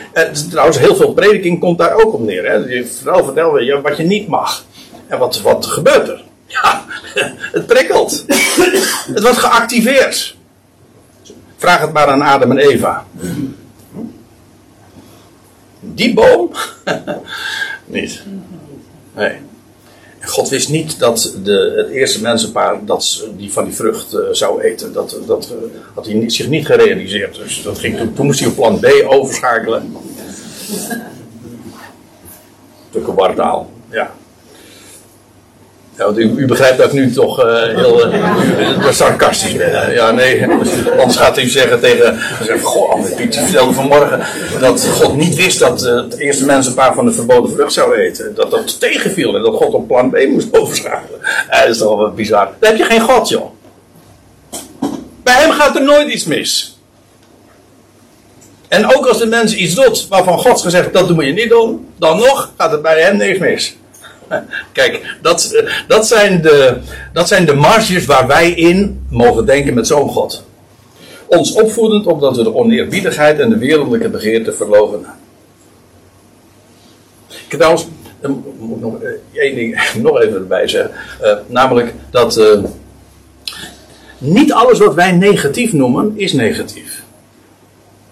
Speaker 1: trouwens, heel veel prediking komt daar ook op neer. Hè? Je vooral vertellen je wat je niet mag. En wat, wat gebeurt er? Ja, het prikkelt. Het wordt geactiveerd. Vraag het maar aan Adam en Eva. Die boom? niet. Nee. God wist niet dat de, het eerste mensenpaar dat die van die vrucht uh, zou eten. Dat, dat uh, had hij zich niet gerealiseerd. Dus dat ging, toen, toen moest hij op plan B overschakelen. Stukken wartaal. Ja. Ja, want u, u, begrijpt dat ik nu toch uh, heel uh, sarcastisch ben. Ja, nee. Anders gaat u zeggen tegen. Goh, Piet vertelde vanmorgen dat God niet wist dat uh, het eerste mensen een paar van de verboden vrucht zou eten. Dat dat tegenviel en dat God op plan B moest overschakelen. dat is toch wel bizar. Dan heb je geen God, joh. Bij hem gaat er nooit iets mis. En ook als de mens iets doet waarvan God gezegd dat moet je niet doen, dan nog gaat er bij hem niks mis. Kijk, dat, dat, zijn de, dat zijn de marges waar wij in mogen denken met zo'n God. Ons opvoedend omdat we de oneerbiedigheid en de wereldlijke begeerte verloochenen. Ik trouwens, moet nog eh, één ding nog even erbij zeggen. Uh, namelijk dat niet alles wat wij negatief noemen, is negatief.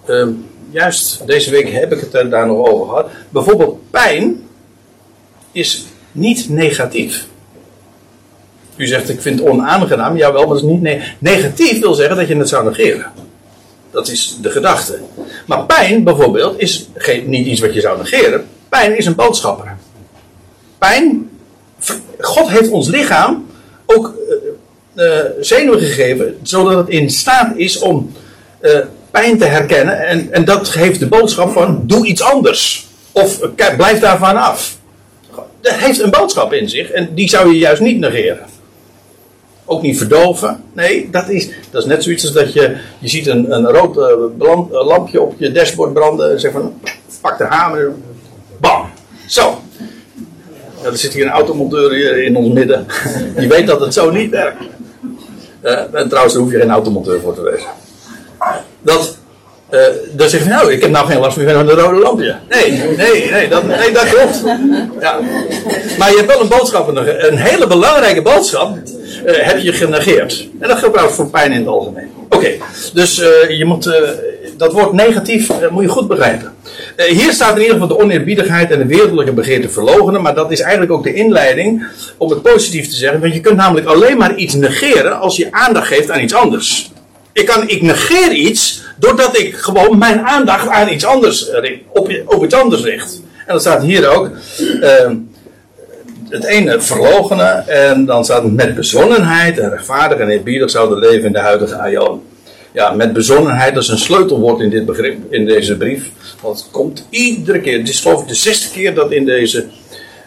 Speaker 1: Uh, juist deze week heb ik het daar nog over gehad. Bijvoorbeeld pijn is niet negatief. U zegt, ik vind het onaangenaam. Jawel, maar dat is niet ne negatief. wil zeggen dat je het zou negeren. Dat is de gedachte. Maar pijn, bijvoorbeeld, is niet iets wat je zou negeren. Pijn is een boodschapper. Pijn, God heeft ons lichaam ook uh, zenuwen gegeven, zodat het in staat is om uh, pijn te herkennen. En, en dat geeft de boodschap van, doe iets anders. Of blijf daarvan af. Dat heeft een boodschap in zich en die zou je juist niet negeren. Ook niet verdoven. Nee, dat is, dat is net zoiets als dat je, je ziet een, een rood uh, lampje op je dashboard branden en zegt van, pak de hamer, bam. Zo. Er zit hier een automonteur in ons midden. Die weet dat het zo niet werkt. Uh, en trouwens, daar hoef je geen automonteur voor te wezen. Dat, uh, dan zeg je, nou, ik heb nou geen last meer van een rode lampje. Nee, nee, nee, dat, nee, dat klopt. Ja. Maar je hebt wel een boodschap, een, hele belangrijke boodschap, uh, heb je genegeerd. En dat geldt trouwens voor pijn in het algemeen. Oké, dus uh, je moet, dat woord negatief moet je goed begrijpen. hier staat in ieder geval de oneerbiedigheid en de wereldlijke begeerte verlogenen, maar dat is eigenlijk ook de inleiding om het positief te zeggen, want je kunt namelijk alleen maar iets negeren als je aandacht geeft aan iets anders. Ik, kan, ik negeer iets doordat ik gewoon mijn aandacht aan iets anders, op, op iets anders richt. En dat staat hier ook. Uh, het ene verlogenen en dan staat het met bezonnenheid en rechtvaardig en eerbiedig zouden leven in de huidige aion. Ja, met bezonnenheid, dat is een sleutelwoord in dit begrip, in deze brief. Want het komt iedere keer, het is geloof ik de zesde keer dat in deze,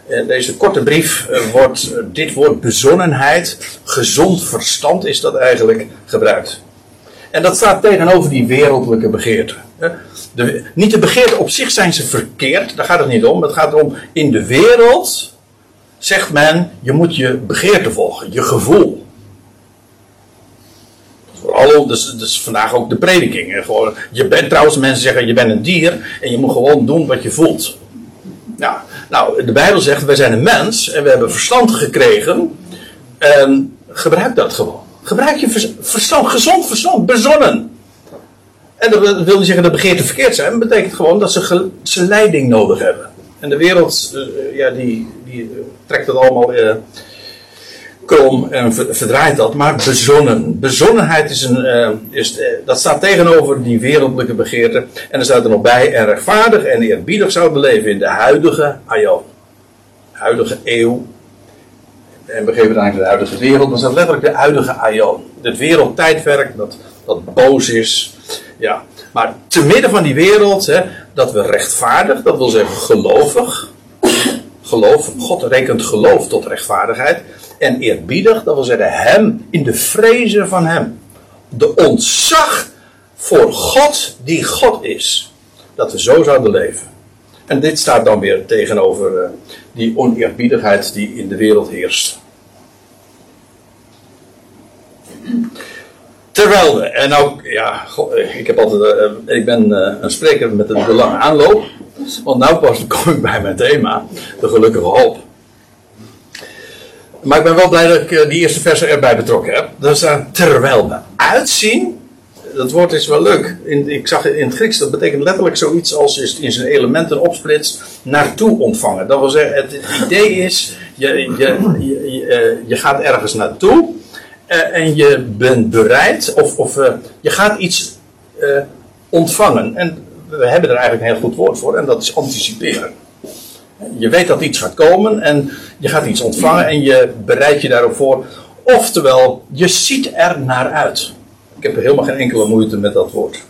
Speaker 1: in deze korte brief uh, wordt dit woord bezonnenheid, gezond verstand is dat eigenlijk gebruikt. En dat staat tegenover die wereldlijke begeerte. De, niet de begeerte op zich zijn ze verkeerd, daar gaat het niet om. Het gaat om in de wereld, zegt men, je moet je begeerte volgen, je gevoel. Vooral, dus, dus vandaag ook de prediking. Gewoon, je bent trouwens, mensen zeggen, je bent een dier en je moet gewoon doen wat je voelt. Nou, nou, de Bijbel zegt, wij zijn een mens en we hebben verstand gekregen. En gebruik dat gewoon. Gebruik je verstand, gezond verstand, bezonnen. En dat wil niet zeggen dat begeerten verkeerd zijn, dat betekent gewoon dat ze, ze leiding nodig hebben. En de wereld, uh, ja, die, die uh, trekt het allemaal krom en verdraait dat, maar bezonnen. Bezonnenheid is een, is, dat staat tegenover die wereldlijke begeerte. En er staat er nog bij, en rechtvaardig en eerbiedig zouden leven in de huidige aion. Huidige eeuw, en we geven eigenlijk de huidige wereld, dat is letterlijk de huidige aion. Het wereldtijdwerk dat, dat boos is. Ja. Maar te midden van die wereld, hè, dat we rechtvaardig, dat wil zeggen gelovig. Geloof, God rekent geloof tot rechtvaardigheid. En eerbiedig, dat wil zeggen hem in de vrezen van hem. De ontzag voor God die God is. Dat we zo zouden leven. En dit staat dan weer tegenover uh, die oneerbiedigheid die in de wereld heerst. Terwijl en ook, ja, ik heb altijd, uh, ik ben een spreker met een lange aanloop. Want nou pas kom ik bij mijn thema, de gelukkige hoop. Maar ik ben wel blij dat ik die eerste versen erbij betrokken heb. Dat staat, terwijl we uitzien, dat woord is wel leuk. Ik zag in het Grieks, dat betekent letterlijk zoiets als in zijn elementen opsplitst, naartoe ontvangen. Dat wil zeggen, het idee is, je, je, je, je, je gaat ergens naartoe uh, en je bent bereid, of, of uh, je gaat iets ontvangen. En we hebben er eigenlijk een heel goed woord voor, en dat is anticiperen. Je weet dat iets gaat komen en je gaat iets ontvangen en je bereidt je daarop voor. Oftewel, je ziet er naar uit. Ik heb helemaal geen enkele moeite met dat woord.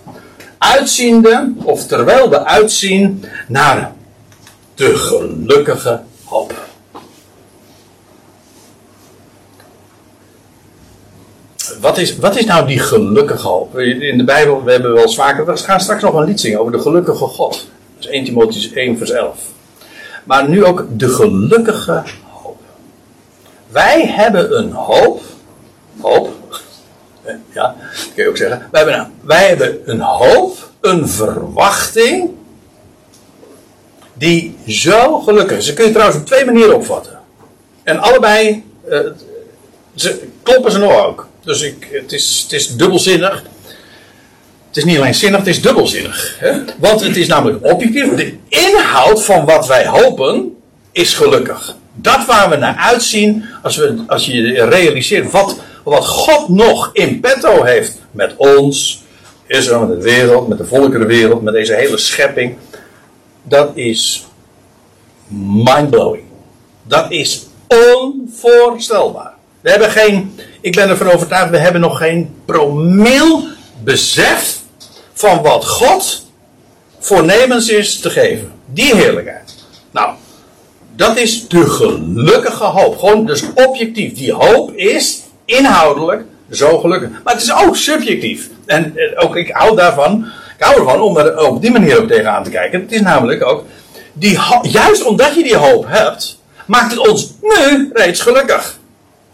Speaker 1: Uitziende, of terwijl we uitzien naar de gelukkige wat is, wat is nou die gelukkige hoop? In de Bijbel, we hebben wel eens we gaan straks nog een lied zingen over de gelukkige God. Dat is 1 Timotheüs 1 vers 11. Maar nu ook de gelukkige hoop. Wij hebben een hoop, hoop, ja, dat kun je ook zeggen. Wij hebben, hebben een hoop, een verwachting, die zo gelukkig is. Ze kun je trouwens op twee manieren opvatten. En allebei uh, ze, kloppen ze nog ook. Dus ik, het, is, het is dubbelzinnig. Het is niet alleen zinnig, het is dubbelzinnig. Hè? Want het is namelijk objectief. De inhoud van wat wij hopen is gelukkig. Dat waar we naar uitzien als, we, als je realiseert wat, wat God nog in petto heeft met ons, Israël, met de wereld, met de volkerenwereld, met deze hele schepping. Dat is mindblowing. Dat is onvoorstelbaar. We hebben geen, ik ben ervan overtuigd, we hebben nog geen promil besef van wat God voornemens is te geven. Die heerlijkheid. Nou, dat is de gelukkige hoop. Gewoon, dus objectief. Die hoop is inhoudelijk zo gelukkig. Maar het is ook subjectief. En eh, ook ik hou daarvan. Ik hou ervan om er op die manier ook tegenaan te kijken. Het is namelijk ook. Die, juist omdat je die hoop hebt, maakt het ons nu reeds gelukkig.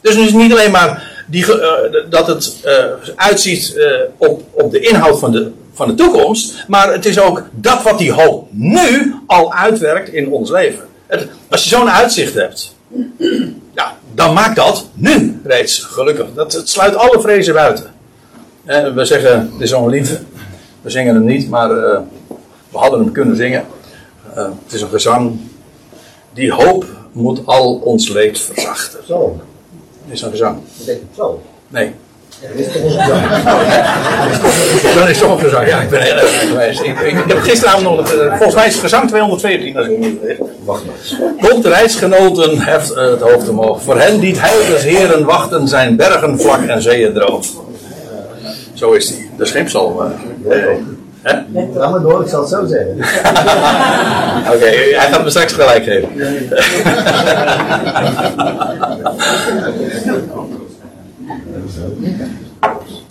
Speaker 1: Dus het is niet alleen maar die, uh, dat het uh, uitziet op, op de inhoud van de, van de toekomst, maar het is ook dat wat die hoop nu al uitwerkt in ons leven. Het, als je zo'n uitzicht hebt, ja, dan maakt dat nu reeds gelukkig. Dat, het sluit alle vrezen buiten. we zeggen, het is zo'n liefde. We zingen hem niet, maar we hadden hem kunnen zingen. het is een gezang. Die hoop moet al ons leed verzachten.
Speaker 3: Zo
Speaker 1: is een gezang.
Speaker 3: Dat denk ik zo.
Speaker 1: Nee.
Speaker 3: Dat is toch.
Speaker 1: Dan is toch gezang. Ja, ik ben heel erg geweest. Ik, heb gisteravond nog, uh, volgens mij is gezang 214, als ik.
Speaker 3: Wacht maar.
Speaker 1: Komt reisgenoten, heft uh, het hoofd omhoog. Voor hen die het heil heren wachten, zijn bergen vlak en zeeën droog. Zo is die. De schipsalm. Uh,
Speaker 3: maar door, ik zal het zo zeggen.
Speaker 1: Oké, hij gaat me straks gelijk geven.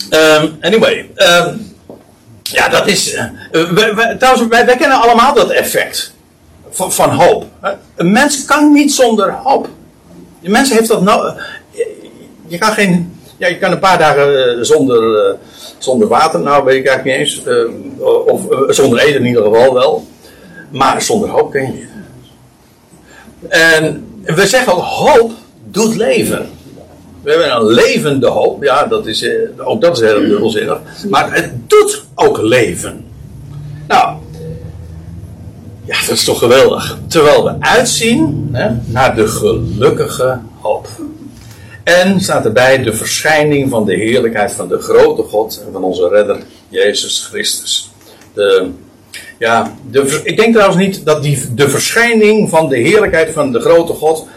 Speaker 1: Um, anyway, um, ja, dat is. Uh, wij, trouwens, wij, kennen allemaal dat effect van, van hoop. Een mens kan niet zonder hoop. De mens heeft dat nou. Je, je kan geen. Ja, je kan een paar dagen uh, zonder. Zonder water, nou weet ik eigenlijk niet eens. Of zonder eten in ieder geval wel. Maar zonder hoop kun je niet. En we zeggen ook, hoop doet leven. We hebben een levende hoop. Ja, dat is, uh, ook dat is heel dubbelzinnig. Maar het doet ook leven. Nou, ja, dat is toch geweldig. Terwijl we uitzien hè, naar de gelukkige hoop. En staat erbij de verschijning van de heerlijkheid van de grote God en van onze redder Jezus Christus. De, ja, de, ik denk trouwens niet dat die, de verschijning van de heerlijkheid van de grote God.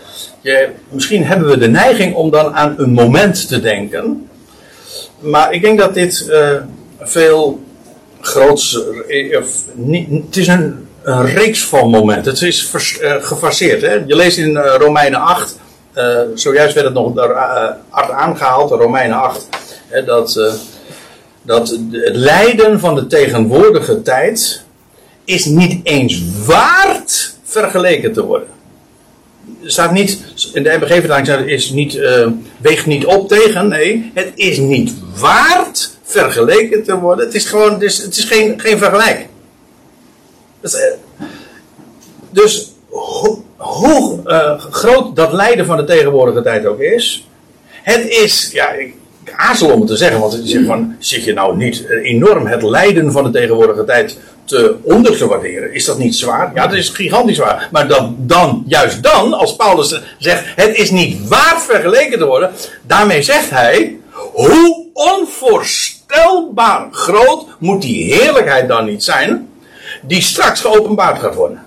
Speaker 1: Je, misschien hebben we de neiging om dan aan een moment te denken. Maar ik denk dat dit uh, veel groots. Niet, het is een, een reeks van momenten. Het is uh, gefaseerd. Hè? Je leest in Romeinen 8 uh, zojuist werd het nog uh, hard aangehaald, Romeinen 8, hè, dat, dat het lijden van de tegenwoordige tijd is niet eens waard vergeleken te worden. Er staat niet, in de MBG-vertaling is niet, weegt niet op tegen, nee, het is niet waard vergeleken te worden. Het is gewoon, het is, het is geen, geen vergelijk. Is, dus hoe uh, groot dat lijden van de tegenwoordige tijd ook is. Het is, ja, ik, aarzel om het te zeggen, want je zegt van, zit je nou niet enorm het lijden van de tegenwoordige tijd te onder te waarderen? Is dat niet zwaar? Ja, dat is gigantisch zwaar. Maar dan, dan, juist dan, als Paulus zegt, het is niet waard vergeleken te worden, daarmee zegt hij, hoe onvoorstelbaar groot moet die heerlijkheid dan niet zijn, die straks geopenbaard gaat worden.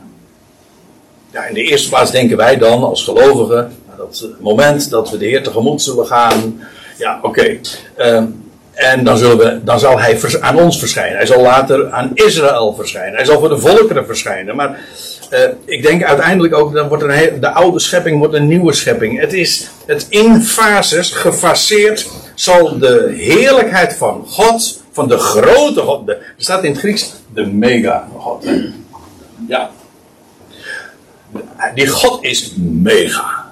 Speaker 1: Ja, in de eerste plaats denken wij dan als gelovigen, dat moment dat we de Heer tegemoet zullen gaan. Ja, oké. Okay. Uh, En dan, zullen we, dan zal hij aan ons verschijnen. Hij zal later aan Israël verschijnen. Hij zal voor de volkeren verschijnen. Maar eh, ik denk uiteindelijk ook, dan wordt de oude schepping wordt een nieuwe schepping. Het is het in fases, gefaseerd, zal de heerlijkheid van God, van de grote God, er staat in het Grieks de mega God. Ja. Die God is mega.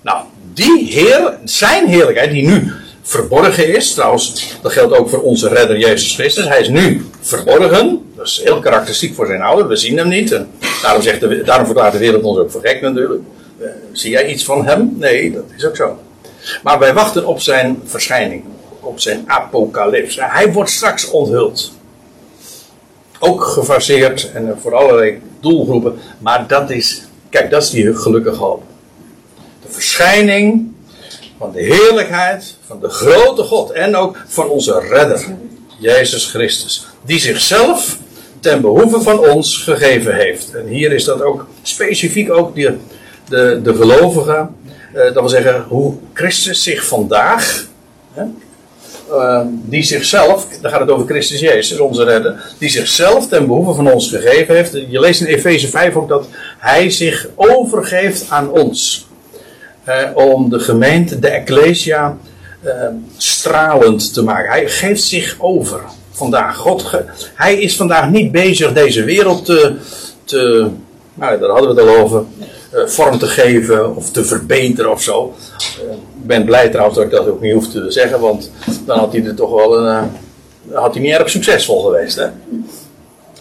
Speaker 1: Nou, die Heer, zijn heerlijkheid, die nu verborgen is, trouwens, dat geldt ook voor onze redder Jezus Christus. Hij is nu verborgen, dat is heel karakteristiek voor zijn ouder, we zien hem niet. Daarom, zegt de, daarom verklaart de wereld ons ook voor gek natuurlijk. Eh, zie jij iets van hem? Nee, dat is ook zo. Maar wij wachten op zijn verschijning, op zijn apocalyps. Hij wordt straks onthuld. Ook gefaseerd en voor allerlei doelgroepen. Maar dat is, kijk, dat is die gelukkige hoop. De verschijning van de heerlijkheid van de grote God en ook van onze redder, Jezus Christus. Die zichzelf ten behoeve van ons gegeven heeft. En hier is dat ook specifiek ook de, de, de gelovigen. eh, dat wil zeggen hoe Christus zich vandaag, hè, eh, die zichzelf, dan gaat het over Christus Jezus, onze redder, die zichzelf ten behoeve van ons gegeven heeft. Je leest in Efeze 5 ook dat hij zich overgeeft aan ons. Om de gemeente, de Ecclesia, eh, stralend te maken. Hij geeft zich over vandaag. God ge- hij is vandaag niet bezig deze wereld te, te nou, daar hadden we het al over, eh, vorm te geven of te verbeteren of zo. Eh, ik ben blij trouwens dat ik dat ook niet hoef te zeggen, want dan had hij er toch wel een, eh, had hij niet erg succesvol geweest. Hè?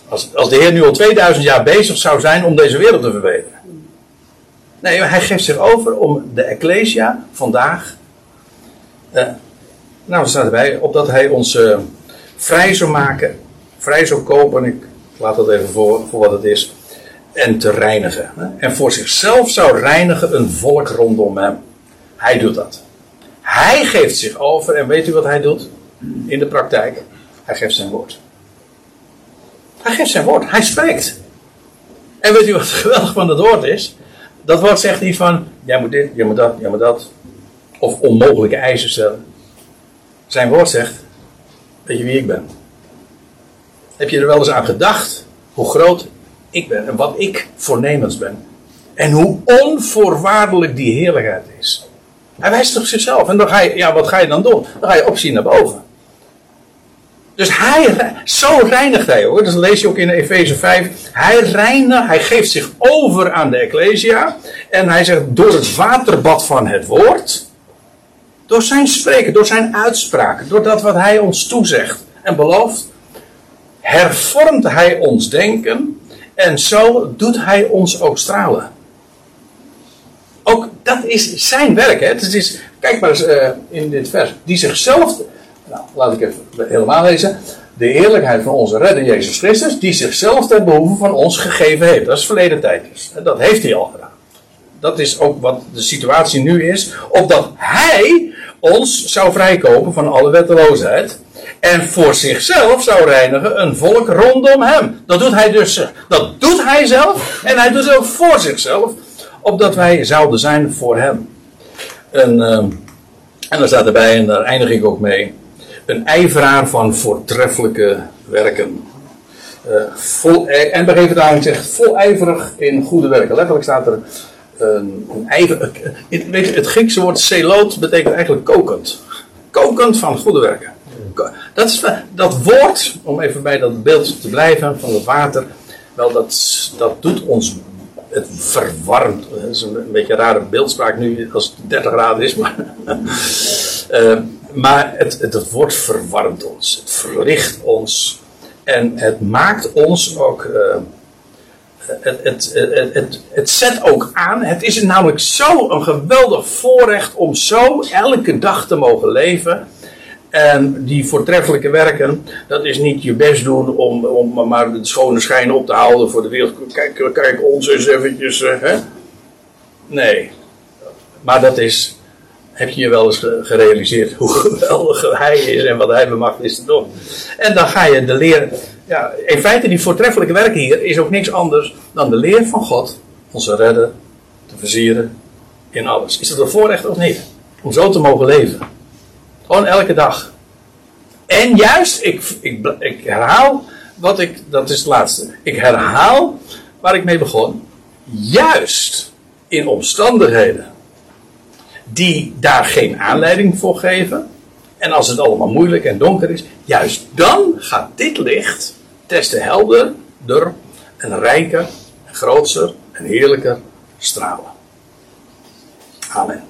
Speaker 1: Als, als de Heer nu al 2000 jaar bezig zou zijn om deze wereld te verbeteren. Nee, hij geeft zich over om de Ecclesia vandaag. eh, nou, er staat erbij, opdat hij ons eh, vrij zou maken, vrij zou kopen. Ik laat dat even voor, voor wat het is. En te reinigen. hè. En voor zichzelf zou reinigen een volk rondom hem. Hij doet dat. Hij geeft zich over. En weet u wat hij doet? In de praktijk. Hij geeft zijn woord. Hij geeft zijn woord. Hij spreekt. En weet u wat geweldig van dat woord is? Dat woord zegt niet van, jij moet dit, jij moet dat, jij moet dat. Of onmogelijke eisen stellen. Zijn woord zegt, weet je wie ik ben? Heb je er wel eens aan gedacht hoe groot ik ben en wat ik voornemens ben? En hoe onvoorwaardelijk die heerlijkheid is. Hij wijst op zichzelf. En dan ga je, ja, wat ga je dan doen? Dan ga je opzien naar boven. Dus hij, zo reinigt hij hoor. Dat lees je ook in Efeze 5. Hij reinigt, hij geeft zich over aan de Ecclesia. En hij zegt door het waterbad van het woord. Door zijn spreken, door zijn uitspraken. Door dat wat hij ons toezegt en belooft. Hervormt hij ons denken. En zo doet hij ons ook stralen. Ook dat is zijn werk. Hè? Het is, kijk maar eens uh, in dit vers. Die zichzelf nou, laat ik even helemaal lezen. De heerlijkheid van onze redder Jezus Christus, die zichzelf ten behoeve van ons gegeven heeft. Dat is verleden tijd. Dus. Dat heeft hij al gedaan. Dat is ook wat de situatie nu is. Opdat hij ons zou vrijkopen van alle wetteloosheid. En voor zichzelf zou reinigen een volk rondom hem. Dat doet hij dus. Dat doet hij zelf. En hij doet het ook voor zichzelf. Opdat wij zouden zijn voor hem. En, uh, en dan staat erbij, en daar eindig ik ook mee een ijveraar van voortreffelijke werken. Uh, vol, en de vertaling zegt volijverig in goede werken. Letterlijk staat er een, een ijver. Het Griekse woord celoot betekent eigenlijk kokend. Kokend van goede werken. Dat, is, dat woord, om even bij dat beeld te blijven van het water, wel dat, dat doet ons. Het verwarmt. Het is een, een beetje een rare beeldspraak nu als het 30 graden is, maar. uh, maar het, het, het woord verwarmt ons, het verlicht ons en het maakt ons ook. Uh, het, het, het, het, zet ook aan. Het is namelijk zo een geweldig voorrecht om zo elke dag te mogen leven. En die voortreffelijke werken, dat is niet je best doen om, om maar de schone schijn op te houden voor de wereld. Kijk, kijk ons eens eventjes. Uh, hè? Nee. Maar dat is heb je je wel eens gerealiseerd hoe geweldig hij is en wat hij bemacht is te doen. En dan ga je de leer. Ja, in feite, die voortreffelijke werk hier is ook niks anders dan de leer van God, onze redder, te versieren in alles. Is dat een voorrecht of niet? Om zo te mogen leven. Gewoon elke dag. En juist, ik, ik, ik herhaal wat ik, dat is het laatste. Ik herhaal waar ik mee begon. Juist in omstandigheden die daar geen aanleiding voor geven. En als het allemaal moeilijk en donker is, juist dan gaat dit licht des te helderder en rijker en grootser en heerlijker stralen. Amen.